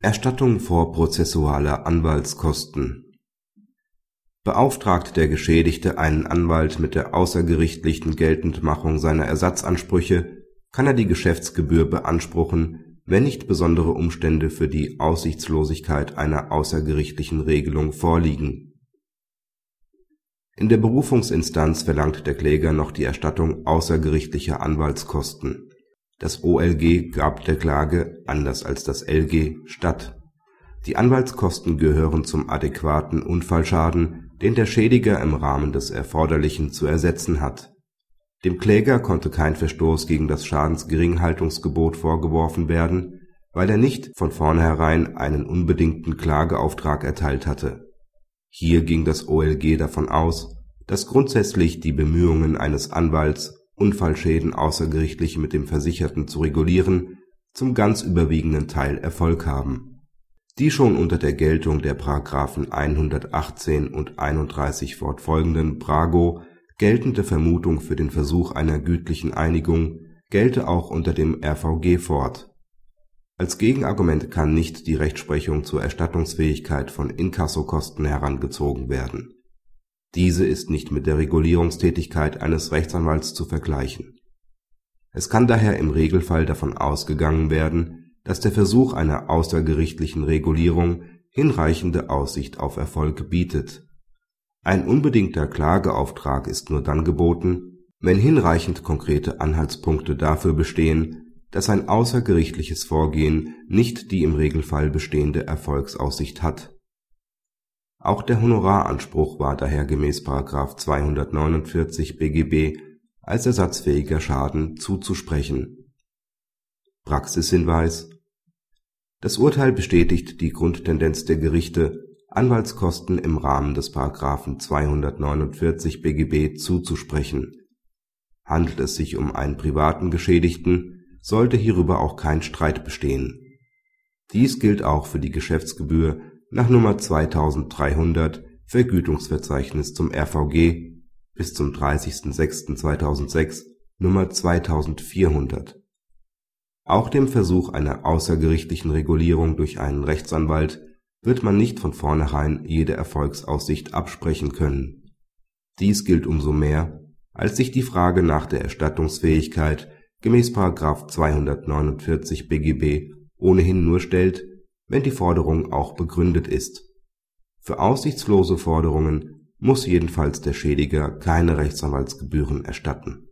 Erstattung vorprozessualer Anwaltskosten Beauftragt der Geschädigte einen Anwalt mit der außergerichtlichen Geltendmachung seiner Ersatzansprüche, kann er die Geschäftsgebühr beanspruchen, wenn nicht besondere Umstände für die Aussichtslosigkeit einer außergerichtlichen Regelung vorliegen. In der Berufungsinstanz verlangt der Kläger noch die Erstattung außergerichtlicher Anwaltskosten. Das OLG gab der Klage, anders als das LG, statt. Die Anwaltskosten gehören zum adäquaten Unfallschaden, den der Schädiger im Rahmen des Erforderlichen zu ersetzen hat. Dem Kläger konnte kein Verstoß gegen das Schadensgeringhaltungsgebot vorgeworfen werden, weil er nicht von vornherein einen unbedingten Klageauftrag erteilt hatte. Hier ging das OLG davon aus, dass grundsätzlich die Bemühungen eines Anwalts, Unfallschäden außergerichtlich mit dem Versicherten zu regulieren, zum ganz überwiegenden Teil Erfolg haben die schon unter der Geltung der § 118 und 31 fortfolgenden BRAGO geltende Vermutung für den Versuch einer gütlichen Einigung gelte auch unter dem RVG fort. Als Gegenargument kann nicht die Rechtsprechung zur Erstattungsfähigkeit von Inkassokosten herangezogen werden. Diese ist nicht mit der Regulierungstätigkeit eines Rechtsanwalts zu vergleichen. Es kann daher im Regelfall davon ausgegangen werden dass der Versuch einer außergerichtlichen Regulierung hinreichende Aussicht auf Erfolg bietet. Ein unbedingter Klageauftrag ist nur dann geboten, wenn hinreichend konkrete Anhaltspunkte dafür bestehen, dass ein außergerichtliches Vorgehen nicht die im Regelfall bestehende Erfolgsaussicht hat. Auch der Honoraranspruch war daher gemäß § 249 BGB als ersatzfähiger Schaden zuzusprechen. Praxishinweis das Urteil bestätigt die Grundtendenz der Gerichte, Anwaltskosten im Rahmen des § 249 BGB zuzusprechen. Handelt es sich um einen privaten Geschädigten, sollte hierüber auch kein Streit bestehen. Dies gilt auch für die Geschäftsgebühr nach Nummer 2300 Vergütungsverzeichnis zum RVG bis zum 30.06.2006 Nummer 2400 auch dem Versuch einer außergerichtlichen Regulierung durch einen Rechtsanwalt wird man nicht von vornherein jede Erfolgsaussicht absprechen können. Dies gilt umso mehr, als sich die Frage nach der Erstattungsfähigkeit gemäß § 249 BGB ohnehin nur stellt, wenn die Forderung auch begründet ist. Für aussichtslose Forderungen muss jedenfalls der Schädiger keine Rechtsanwaltsgebühren erstatten